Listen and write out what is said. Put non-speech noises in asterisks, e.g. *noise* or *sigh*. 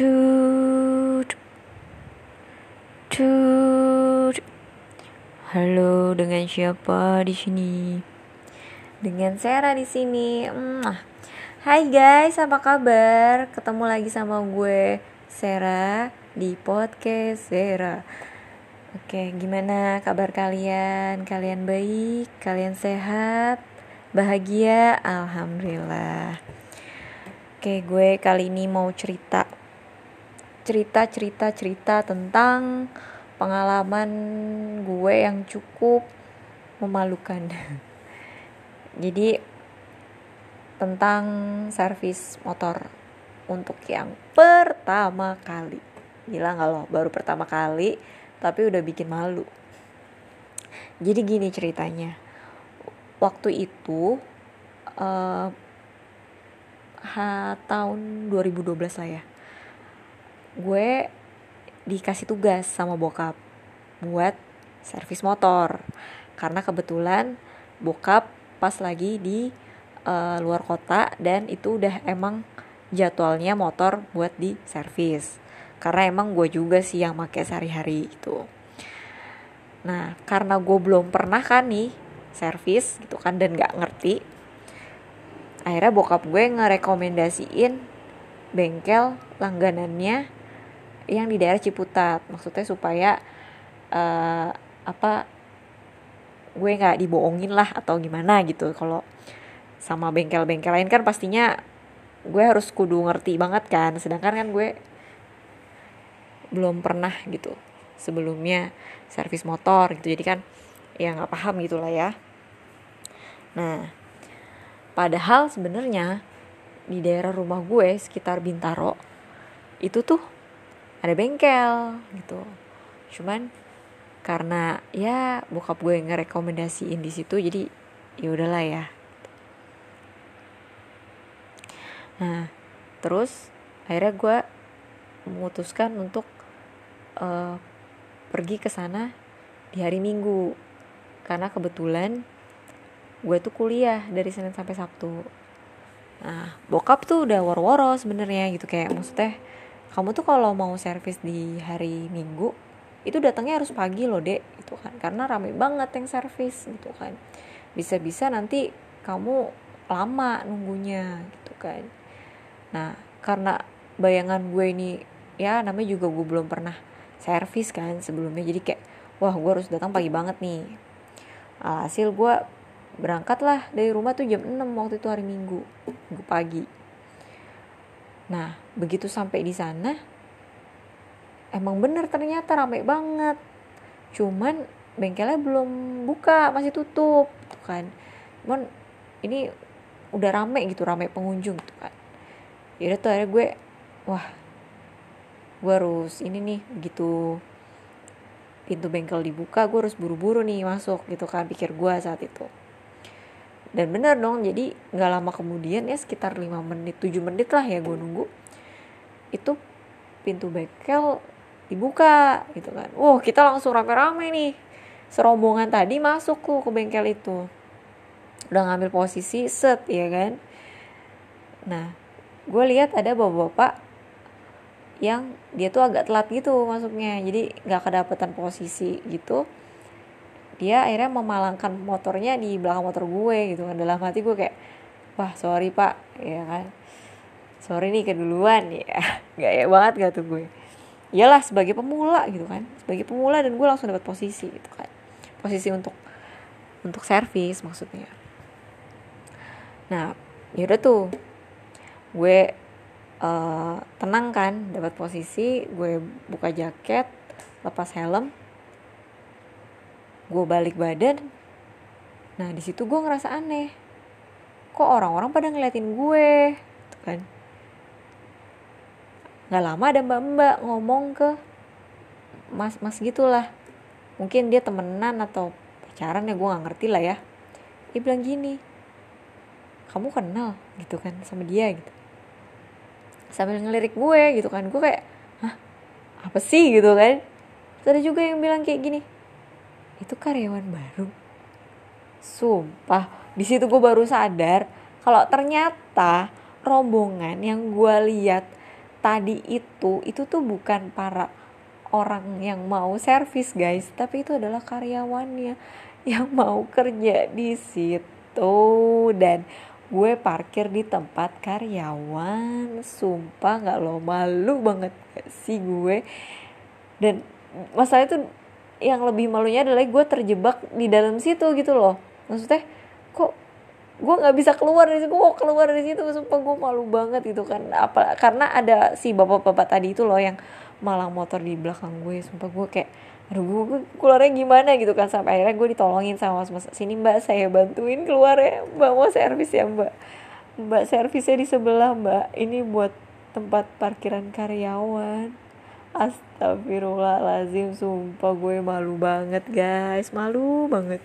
Tut. Tut. Halo, dengan siapa di sini? Dengan Sarah di sini. Hai guys, apa kabar? Ketemu lagi sama gue Sarah di podcast Sarah. Oke, gimana kabar kalian? Kalian baik? Kalian sehat? Bahagia? Alhamdulillah. Oke, gue kali ini mau cerita cerita-cerita-cerita tentang pengalaman gue yang cukup memalukan. *laughs* Jadi tentang servis motor untuk yang pertama kali. Gila gak loh, baru pertama kali tapi udah bikin malu. Jadi gini ceritanya. Waktu itu uh, ha, tahun 2012 lah ya gue dikasih tugas sama bokap buat servis motor. Karena kebetulan bokap pas lagi di uh, luar kota dan itu udah emang jadwalnya motor buat di servis. Karena emang gue juga sih yang make sehari-hari itu nah karena gue belum pernah kan nih servis gitu kan dan nggak ngerti akhirnya bokap gue ngerekomendasiin bengkel langganannya yang di daerah Ciputat. Maksudnya supaya uh, apa gue nggak dibohongin lah atau gimana gitu. Kalau sama bengkel-bengkel lain kan pastinya gue harus kudu ngerti banget kan. Sedangkan kan gue belum pernah gitu sebelumnya servis motor gitu. Jadi kan ya nggak paham gitulah ya. Nah padahal sebenarnya di daerah rumah gue sekitar Bintaro itu tuh ada bengkel gitu. Cuman karena ya bokap gue ngerekomendasiin di situ jadi ya udahlah ya. Nah terus akhirnya gue memutuskan untuk uh, pergi ke sana di hari Minggu. Karena kebetulan gue tuh kuliah dari Senin sampai Sabtu. Nah bokap tuh udah woro-woro sebenarnya gitu. Kayak maksudnya kamu tuh kalau mau servis di hari minggu itu datangnya harus pagi loh dek gitu kan. Karena rame banget yang servis gitu kan. Bisa-bisa nanti kamu lama nunggunya gitu kan. Nah karena bayangan gue ini ya namanya juga gue belum pernah servis kan sebelumnya. Jadi kayak wah gue harus datang pagi banget nih. Hasil gue berangkat lah dari rumah tuh jam 6 waktu itu hari minggu minggu pagi Nah, begitu sampai di sana, emang bener ternyata rame banget. Cuman bengkelnya belum buka, masih tutup, tuh kan. Cuman ini udah rame gitu, rame pengunjung tuh kan. Yaudah tuh akhirnya gue, wah, gue harus ini nih, begitu pintu bengkel dibuka, gue harus buru-buru nih masuk gitu kan, pikir gue saat itu dan bener dong jadi nggak lama kemudian ya sekitar 5 menit 7 menit lah ya gue nunggu itu pintu bengkel dibuka gitu kan. Wow kita langsung rame-rame nih. Serombongan tadi masuk tuh ke bengkel itu. Udah ngambil posisi set ya kan? Nah gue lihat ada bapak-bapak yang dia tuh agak telat gitu masuknya. Jadi nggak kedapatan posisi gitu dia akhirnya memalangkan motornya di belakang motor gue gitu kan. Dalam hati gue kayak wah sorry pak. Ya kan? Sorry nih keduluan. *laughs* Ya gak ya banget gak tuh gue. Iyalah sebagai pemula gitu kan. Sebagai pemula dan gue langsung dapat posisi gitu kan. Posisi untuk untuk servis maksudnya. Nah yaudah tuh. Gue uh, tenang kan dapat posisi gue buka jaket lepas helm gue balik badan. Nah di situ gue ngerasa aneh. Kok orang-orang pada ngeliatin gue? Gitu kan. Nggak lama ada mbak-mbak ngomong ke mas-mas gitulah. Mungkin dia temenan atau pacaran ya gue nggak ngerti lah ya. Dia bilang gini kamu kenal? Gitu kan sama dia gitu. Sambil ngelirik gue gitu kan. Gue kayak hah? Apa sih? Gitu kan. Terus ada juga yang bilang kayak gini itu karyawan baru. Sumpah di situ gue baru sadar kalau ternyata rombongan yang gue lihat tadi itu itu tuh bukan para orang yang mau servis guys. Tapi itu adalah karyawannya yang mau kerja di situ. Dan gue parkir di tempat karyawan. Sumpah nggak lo malu banget gak sih gue? Dan masalah itu yang lebih malunya adalah gue terjebak di dalam situ gitu loh. Maksudnya kok gue nggak bisa keluar dari situ? Gue keluar dari situ? Sumpah gue malu banget itu kan. Apa karena ada si bapak-bapak tadi itu loh yang malang motor di belakang gue. Sumpah gue kayak aduh gue, keluarnya gimana? gitu kan. Sampai akhirnya gue ditolongin sama mas mas sini mbak saya bantuin keluar ya. Mbak mau servis ya mbak? Mbak servisnya di sebelah mbak. Ini buat tempat parkiran karyawan Astagfirullahaladzim Sumpah gue malu banget guys. Malu banget